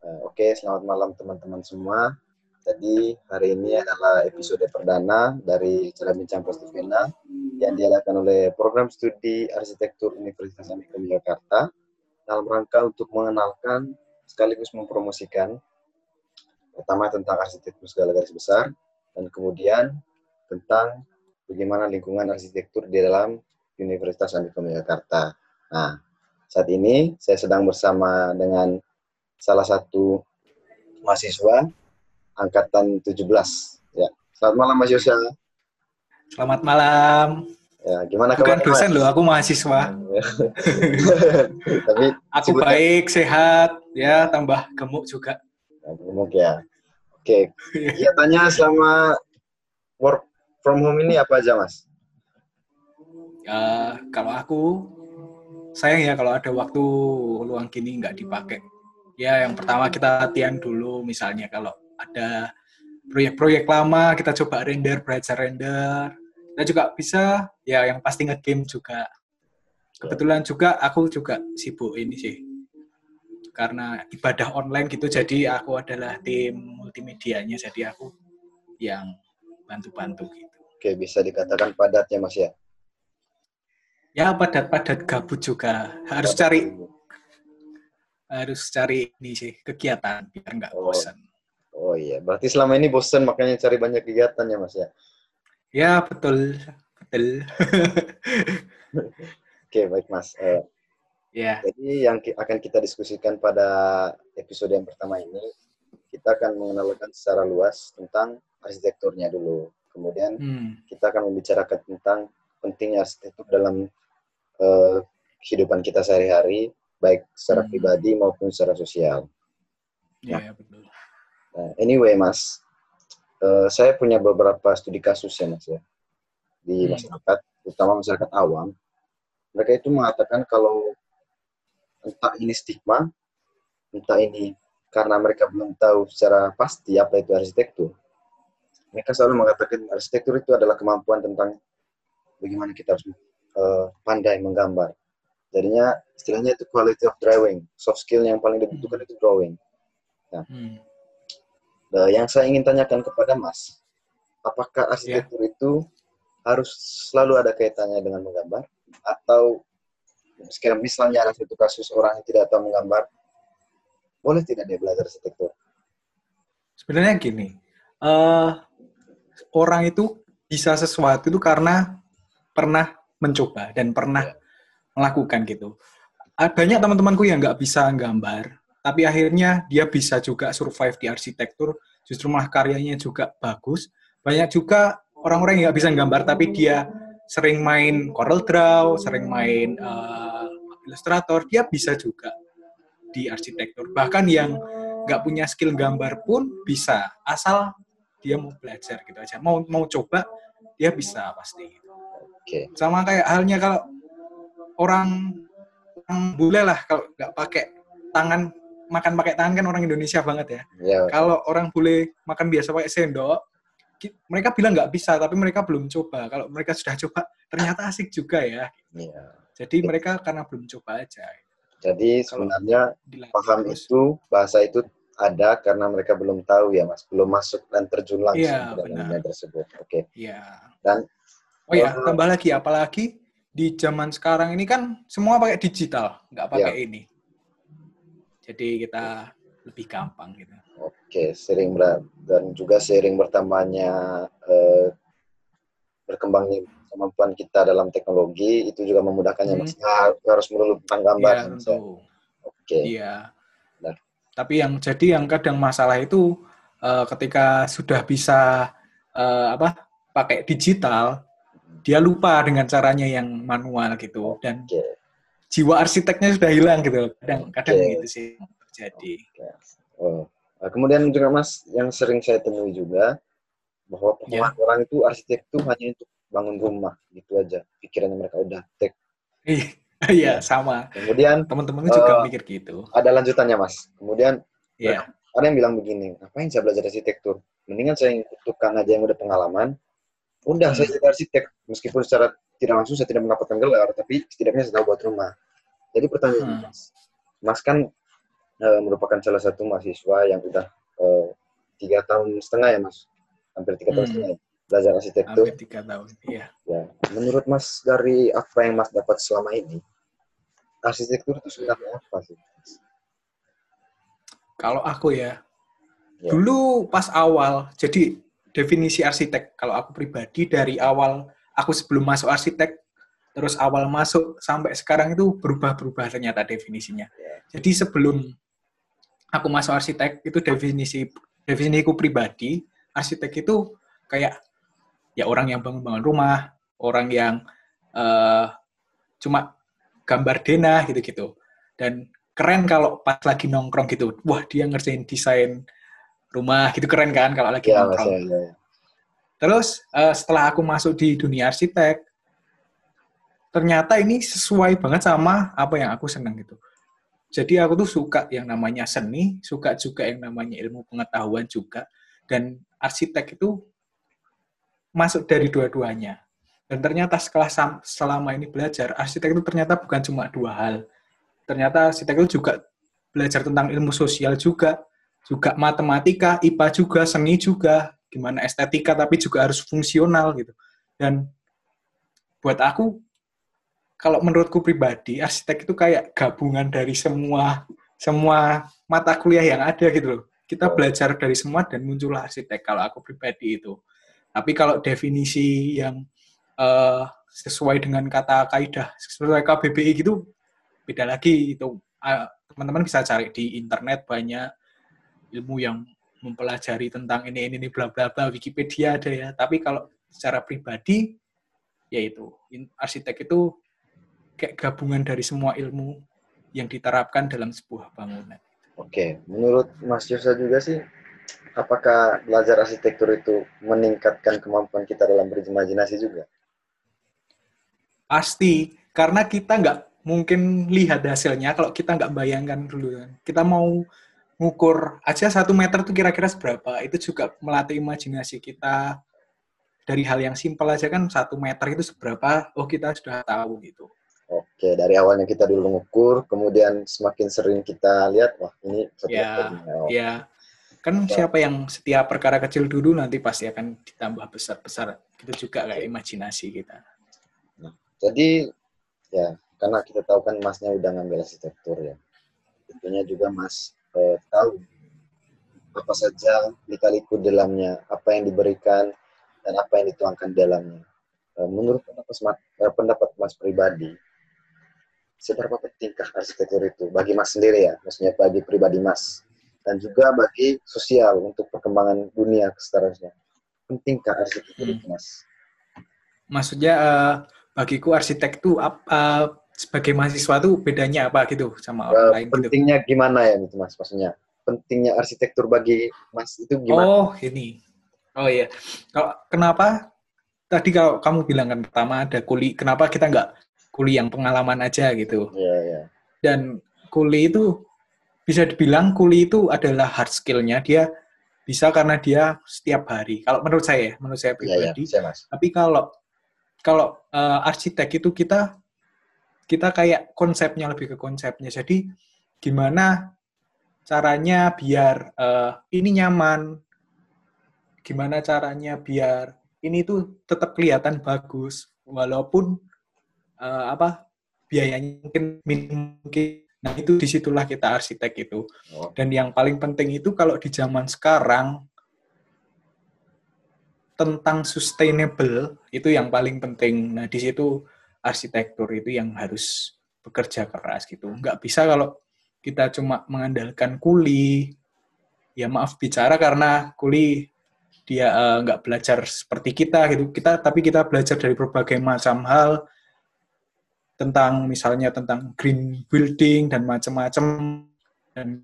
Uh, Oke, selamat malam teman-teman semua. Jadi hari ini adalah episode perdana dari Cara Bincang Positifina yang diadakan oleh Program Studi Arsitektur Universitas Amikom Jakarta dalam rangka untuk mengenalkan sekaligus mempromosikan pertama tentang arsitektur segala garis besar dan kemudian tentang bagaimana lingkungan arsitektur di dalam Universitas Amikom Jakarta. Nah, saat ini saya sedang bersama dengan salah satu mahasiswa angkatan 17. Ya. Selamat malam Mas Yosha. Selamat malam. Ya, gimana Bukan dosen loh, aku mahasiswa. Tapi aku baik, sehat, ya tambah gemuk juga. Ya, gemuk ya. Oke. Okay. tanya selama work from home ini apa aja, Mas? Ya, kalau aku sayang ya kalau ada waktu luang gini nggak dipakai. Ya, yang pertama kita latihan dulu misalnya kalau ada proyek-proyek lama kita coba render, belajar render. Kita juga bisa ya yang pasti ngegame juga. Kebetulan juga aku juga sibuk ini sih. Karena ibadah online gitu jadi aku adalah tim multimedianya jadi aku yang bantu-bantu gitu. Oke, bisa dikatakan padat ya Mas ya? Ya padat-padat gabut juga. Harus padat cari harus cari ini sih kegiatan biar nggak oh. bosan. Oh iya, berarti selama ini bosan makanya cari banyak kegiatan ya Mas ya? Ya betul, betul. Oke baik Mas. Uh, ya. Jadi yang akan kita diskusikan pada episode yang pertama ini, kita akan mengenalkan secara luas tentang arsitekturnya dulu. Kemudian hmm. kita akan membicarakan tentang pentingnya arsitektur dalam uh, kehidupan kita sehari-hari, baik secara hmm. pribadi maupun secara sosial. Iya, nah, ya, betul. Nah, anyway, Mas, uh, saya punya beberapa studi kasus ya, Mas ya, di hmm. masyarakat, terutama masyarakat awam. Mereka itu mengatakan kalau entah ini stigma, entah ini karena mereka belum tahu secara pasti apa itu arsitektur. Mereka selalu mengatakan arsitektur itu adalah kemampuan tentang bagaimana kita harus uh, pandai menggambar. Jadinya istilahnya itu quality of drawing, soft skill yang paling dibutuhkan itu drawing. Nah, hmm. Nah, yang saya ingin tanyakan kepada Mas, apakah arsitektur yeah. itu harus selalu ada kaitannya dengan menggambar atau sekarang misalnya ada satu kasus orang yang tidak tahu menggambar, boleh tidak dia belajar arsitektur? Sebenarnya gini, uh, orang itu bisa sesuatu itu karena pernah mencoba dan pernah yeah. Melakukan gitu. Banyak teman-temanku yang nggak bisa gambar, tapi akhirnya dia bisa juga survive di arsitektur, justru malah karyanya juga bagus. Banyak juga orang-orang yang nggak bisa gambar, tapi dia sering main Corel Draw, sering main uh, Illustrator, dia bisa juga di arsitektur. Bahkan yang nggak punya skill gambar pun bisa, asal dia mau belajar gitu aja. Mau mau coba, dia bisa pasti. Oke. Okay. Sama kayak halnya kalau orang, orang bule lah kalau nggak pakai tangan makan pakai tangan kan orang Indonesia banget ya. ya Kalau orang boleh makan biasa pakai sendok, mereka bilang nggak bisa, tapi mereka belum coba. Kalau mereka sudah coba, ternyata asik juga ya. ya. Jadi mereka karena belum coba aja. Jadi sebenarnya paham terus. itu, bahasa itu ada karena mereka belum tahu ya mas, belum masuk dan terjun langsung ya, ke dalamnya tersebut. Oke. Okay. Iya. Dan oh ya, tambah lagi, apalagi di zaman sekarang ini kan semua pakai digital, nggak pakai ya. ini jadi kita lebih gampang gitu. Oke, sering ber dan juga sering bertambahnya eh, berkembangnya kemampuan kita dalam teknologi itu juga memudahkannya hmm. nah, harus melulu tentang gambar ya, tentu. oke iya nah. tapi yang jadi yang kadang masalah itu uh, ketika sudah bisa uh, apa pakai digital dia lupa dengan caranya yang manual gitu. Dan okay jiwa arsiteknya sudah hilang gitu. Kadang kadang okay. gitu sih terjadi. Okay. oh. Nah, kemudian juga mas yang sering saya temui juga bahwa yeah. orang itu arsitek itu hanya untuk bangun rumah. Gitu aja. Pikirannya mereka udah tek. Iya. Sama. Kemudian teman-teman uh, juga eh, mikir gitu. ada lanjutannya mas. Kemudian yeah. ada yang bilang begini ngapain saya belajar arsitektur? Mendingan saya ikut tukang aja yang udah pengalaman hmm. saya jadi arsitek meskipun secara tidak langsung saya tidak mendapatkan gelar, tapi setidaknya saya tahu buat rumah. Jadi pertanyaan hmm. mas, mas kan uh, merupakan salah satu mahasiswa yang udah uh, tiga tahun setengah ya mas, hampir tiga tahun Hmm. setengah ya, belajar arsitektur. Hampir tiga tahun. Iya. Ya, menurut mas dari apa yang mas dapat selama ini, arsitektur itu sebenarnya apa sih? Kalau aku ya, Ya. dulu pas awal, jadi definisi arsitek, kalau aku pribadi dari awal, aku sebelum masuk arsitek, terus awal masuk sampai sekarang itu berubah-berubah ternyata definisinya. Jadi sebelum aku masuk arsitek, itu definisi definisiku pribadi, arsitek itu kayak ya orang yang bangun-bangun rumah, orang yang eh, cuma gambar denah gitu-gitu. Dan keren kalau pas lagi nongkrong gitu, wah dia ngerjain desain rumah gitu keren kan kalau lagi Ya, nongkrong. ya. Terus eh, setelah aku masuk di dunia arsitek, ternyata ini sesuai banget sama apa yang aku senang gitu. Jadi aku tuh suka yang namanya seni, suka juga yang namanya ilmu pengetahuan juga, dan arsitek itu masuk dari dua-duanya. Dan ternyata setelah selama ini belajar, arsitek itu ternyata bukan cuma dua hal. Ternyata arsitek itu juga belajar tentang ilmu sosial juga, juga matematika, IPA juga, seni juga, gimana estetika tapi juga harus fungsional gitu. Dan buat aku kalau menurutku pribadi arsitek itu kayak gabungan dari semua semua mata kuliah yang ada gitu loh. Kita belajar dari semua dan muncullah arsitek kalau aku pribadi itu. Tapi kalau definisi yang eh, sesuai dengan kata kaidah sesuai KBBI gitu beda lagi itu Ah, teman-teman bisa cari di internet banyak ilmu yang mempelajari tentang ini ini, ini bla bla bla Wikipedia ada ya. Tapi kalau secara pribadi yaitu arsitek itu kayak gabungan dari semua ilmu yang diterapkan dalam sebuah bangunan. Oke, menurut Mas Yosa juga sih, apakah belajar arsitektur itu meningkatkan kemampuan kita dalam berimajinasi juga? pasti karena kita nggak mungkin lihat hasilnya kalau kita nggak bayangkan dulu kan. Kita mau ngukur aja satu meter tuh kira-kira seberapa. Itu juga melatih imajinasi kita dari hal yang simpel aja kan satu meter itu seberapa oh kita sudah tahu gitu. Oke, dari awalnya kita dulu mengukur, kemudian semakin sering kita lihat, wah ini Ya. Oh, ya. Kan siapa yang setiap perkara kecil dulu nanti pasti akan ditambah besar-besar. Gitu juga kayak imajinasi kita. Jadi, ya, karena kita tahu kan Masnya udah ngambil arsitektur ya. Tentunya juga Mas eh, tahu apa saja lika-liku dalamnya, apa yang diberikan, dan apa yang dituangkan di dalamnya. Eh, menurut pendapat Mas, eh, pendapat Mas pribadi, seberapa pentingkah arsitektur itu bagi Mas sendiri ya, maksudnya bagi pribadi Mas, dan juga bagi sosial untuk perkembangan dunia seterusnya. Pentingkah arsitektur itu, Mas? maksudnya eh, bagiku arsitek ap- eh, sebagai mahasiswa tuh bedanya apa gitu sama orang Eh, lain gitu pentingnya gimana ya itu Mas, maksudnya? Pentingnya arsitektur bagi Mas itu gimana? Oh, ini. Oh iya. Kalau kenapa tadi kalau kamu bilang kan pertama ada kuli, kenapa kita nggak kuli yang pengalaman aja gitu? Iya, iya. Dan kuli itu bisa dibilang kuli itu adalah hard skill-nya dia bisa karena dia setiap hari. Kalau menurut saya, menurut saya Iya, iya, pribadi. saya Mas. Tapi kalau kalau eh, arsitek itu kita kita kayak konsepnya lebih ke konsepnya. Jadi gimana caranya biar eh, ini nyaman, gimana caranya biar ini tuh tetap kelihatan bagus walaupun eh, apa biayanya mungkin mungkin. Nah itu di situlah kita arsitek itu. Oh, Dan yang paling penting itu kalau di zaman sekarang tentang sustainable itu yang paling penting. Nah, di situ arsitektur itu yang harus bekerja keras gitu. Nggak bisa kalau kita cuma mengandalkan kuli. Ya maaf bicara karena kuli dia eh, nggak belajar seperti kita gitu. Kita tapi kita belajar dari berbagai macam hal tentang misalnya tentang green building dan macam-macam dan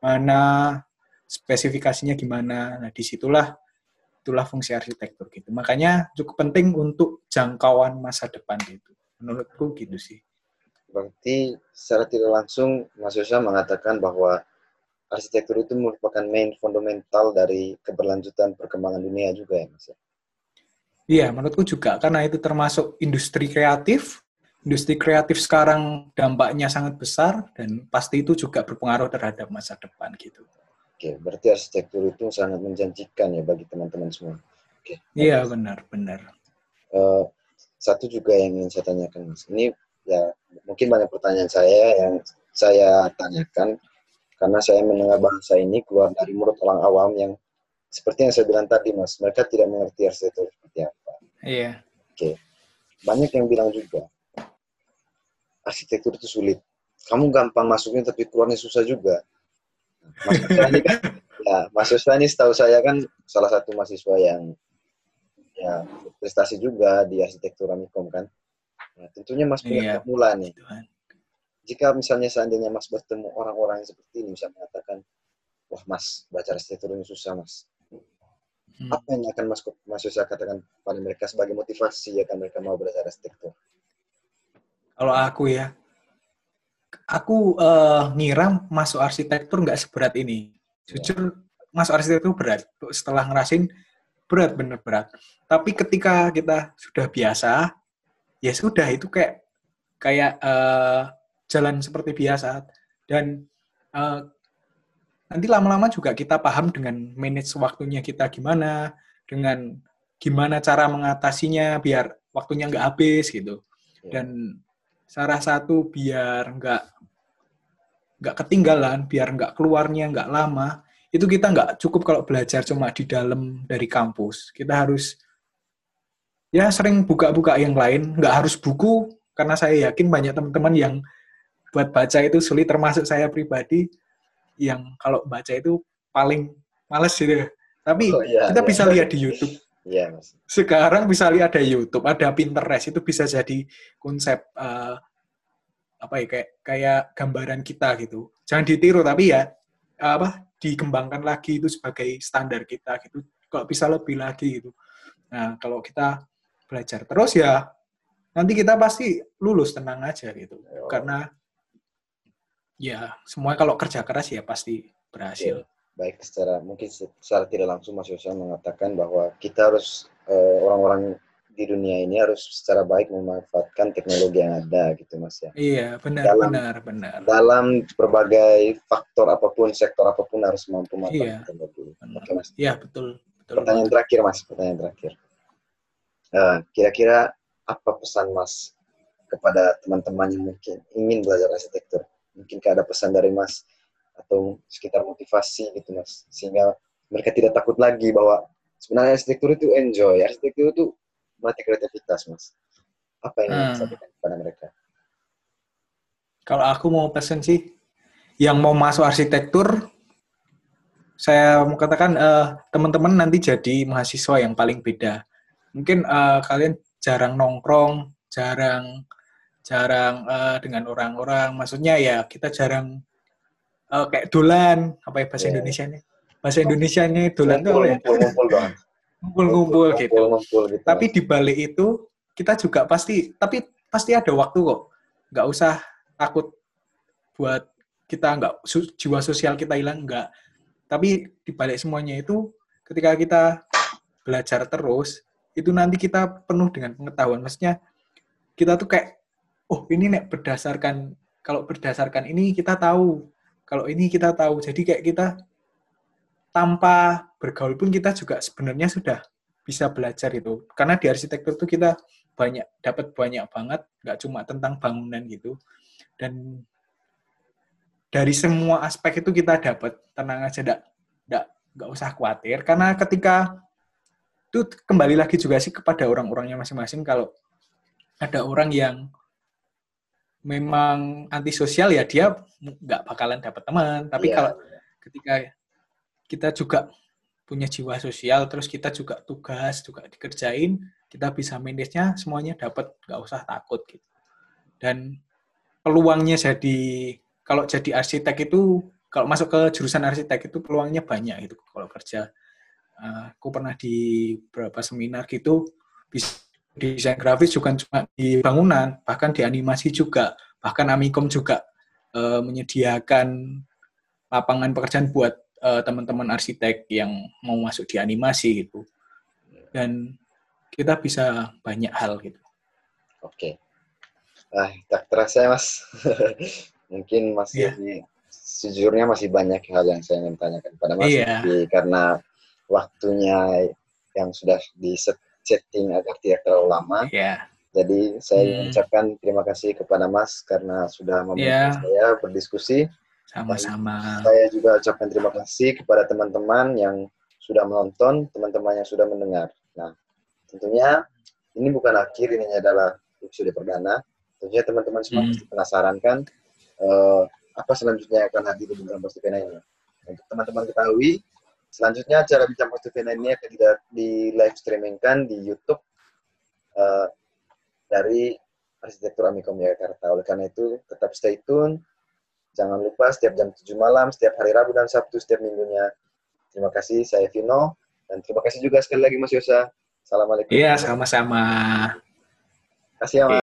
mana spesifikasinya gimana. Nah, di situlah itulah fungsi arsitektur gitu. Makanya cukup penting untuk jangkauan masa depan gitu. Menurutku gitu sih. Berarti secara tidak langsung Mas Yosa mengatakan bahwa arsitektur itu merupakan main fundamental dari keberlanjutan perkembangan dunia juga ya Mas. ya? Iya, menurutku juga karena itu termasuk industri kreatif industri kreatif sekarang dampaknya sangat besar dan pasti itu juga berpengaruh terhadap masa depan gitu. Oke, berarti arsitektur itu sangat menjanjikan ya bagi teman-teman semua. Oke. Iya benar benar. Uh, satu juga yang ingin saya tanyakan mas, ini ya mungkin banyak pertanyaan saya yang saya tanyakan karena saya mendengar bahasa ini keluar dari mulut orang awam yang seperti yang saya bilang tadi mas, mereka tidak mengerti arsitektur seperti apa. Iya. Oke, banyak yang bilang juga arsitektur itu sulit. Kamu gampang masuknya tapi keluarnya susah juga. Mas ini kan, ya Mas Yusra ini setahu saya kan salah satu mahasiswa yang ya prestasi juga di arsitektur Amikom kan. Nah, tentunya Mas punya iya. formula nih. Jika misalnya seandainya Mas bertemu orang-orang yang seperti ini bisa mengatakan, wah Mas baca arsitektur ini susah Mas. Hmm. Apa yang akan Mas Mas Yusra katakan pada mereka sebagai motivasi akan mereka mau belajar arsitektur? Kalau aku ya, aku uh, ngira masuk arsitektur nggak seberat ini. Jujur masuk arsitektur berat. Setelah ngerasin berat bener berat. Tapi ketika kita sudah biasa, ya sudah itu kayak kayak uh, jalan seperti biasa dan uh, nanti lama-lama juga kita paham dengan manage waktunya kita gimana, dengan gimana cara mengatasinya biar waktunya nggak habis gitu. Ya. Dan salah satu biar nggak nggak ketinggalan, biar nggak keluarnya nggak lama, itu kita nggak cukup kalau belajar cuma di dalam dari kampus. Kita harus ya sering buka-buka yang lain, nggak harus buku, karena saya yakin banyak teman-teman yang buat baca itu sulit, termasuk saya pribadi, yang kalau baca itu paling males gitu. Tapi oh, iya, kita iya. bisa lihat di YouTube Iya, Mas. Sekarang bisa lihat ada YouTube, ada Pinterest, itu bisa jadi konsep uh, apa ya kayak kayak gambaran kita gitu. Jangan ditiru tapi ya apa dikembangkan lagi itu sebagai standar kita gitu. Kalau bisa lebih lagi gitu. Nah, kalau kita belajar terus ya nanti kita pasti lulus tenang aja gitu. Oh. Karena ya semua kalau kerja keras ya pasti berhasil. Yeah baik secara mungkin secara tidak langsung Mas Yosya mengatakan bahwa kita harus eh, orang-orang di dunia ini harus secara baik memanfaatkan teknologi yang ada gitu Mas ya. Iya, benar dalam, benar benar. Dalam berbagai faktor apa pun, sektor apa pun harus mampu memanfaatkan iya, teknologi. Oke, Mas. Iya, betul. betul pertanyaan betul. terakhir Mas, pertanyaan terakhir. Uh, kira-kira apa pesan Mas kepada teman-teman yang mungkin ingin belajar arsitektur? Mungkinkah ada pesan dari Mas atau sekitar motivasi gitu mas. Sehingga mereka tidak takut lagi bahwa sebenarnya arsitektur itu enjoy. Arsitektur itu melatih kreativitas mas. Apa yang hmm. sampaikan kepada mereka? Kalau aku mau pesen sih yang mau masuk arsitektur saya mau katakan uh, teman-teman nanti jadi mahasiswa yang paling beda. Mungkin uh, kalian jarang nongkrong jarang jarang uh, dengan orang-orang. Maksudnya ya kita jarang uh, kayak dolan apa ya bahasa yeah. Indonesia nya? Bahasa Indonesia nya dolan tuh ya? ngumpul gitu. Ngumpul, gitu. Tapi di balik itu kita juga pasti tapi pasti ada waktu kok. Nggak usah takut buat kita nggak jiwa sosial kita hilang nggak. Tapi di balik semuanya itu ketika kita belajar terus itu nanti kita penuh dengan pengetahuan. Maksudnya kita tuh kayak oh ini nek berdasarkan kalau berdasarkan ini kita tahu kalau ini kita tahu. Jadi kayak kita tanpa bergaul pun kita juga sebenarnya sudah bisa belajar itu. Karena di arsitektur itu kita banyak dapat banyak banget, nggak cuma tentang bangunan gitu. Dan dari semua aspek itu kita dapat tenang aja, nggak nggak usah khawatir. Karena ketika itu kembali lagi juga sih kepada orang-orangnya masing-masing. Kalau ada orang yang memang antisosial ya dia nggak bakalan dapat teman. Tapi yeah. kalau ketika kita juga punya jiwa sosial, terus kita juga tugas juga dikerjain, kita bisa manage-nya semuanya dapat, nggak usah takut gitu. Dan peluangnya jadi kalau jadi arsitek itu kalau masuk ke jurusan arsitek itu peluangnya banyak itu kalau kerja. Uh, aku pernah di beberapa seminar gitu bisa desain grafis juga cuma di bangunan, bahkan di animasi juga. Bahkan Amikom juga uh, menyediakan lapangan pekerjaan buat uh, teman-teman arsitek yang mau masuk di animasi gitu. Dan kita bisa banyak hal gitu. Oke. Ah, tak terasa ya, Mas. Mungkin masih Iya. sejujurnya masih banyak hal yang saya ingin tanyakan pada Mas. Tapi karena waktunya yang sudah di set- setting agar tidak terlalu lama, Iya. jadi saya Hmm. mengucapkan terima kasih kepada Mas karena sudah membantu Iya. saya berdiskusi. Sama-sama. Saya juga ucapkan terima kasih kepada teman-teman yang sudah menonton, teman-teman yang sudah mendengar. Nah, tentunya ini bukan akhir, ini adalah episode perdana. Tentunya teman-teman semua Hmm. pasti penasaran kan eh, apa selanjutnya yang akan hadir di Bincang Positif ini. Untuk teman-teman ketahui, selanjutnya acara Bincang Positif ini akan di, di live streamingkan di YouTube eh, dari Arsitektur Amikom Jakarta. Oleh karena itu, tetap stay tune. Jangan lupa setiap jam 7 malam, setiap hari Rabu dan Sabtu, setiap minggunya. Terima kasih, saya Vino. Dan terima kasih juga sekali lagi Mas Yosa. Assalamualaikum. Iya, sama-sama. Terima kasih ya, Mas.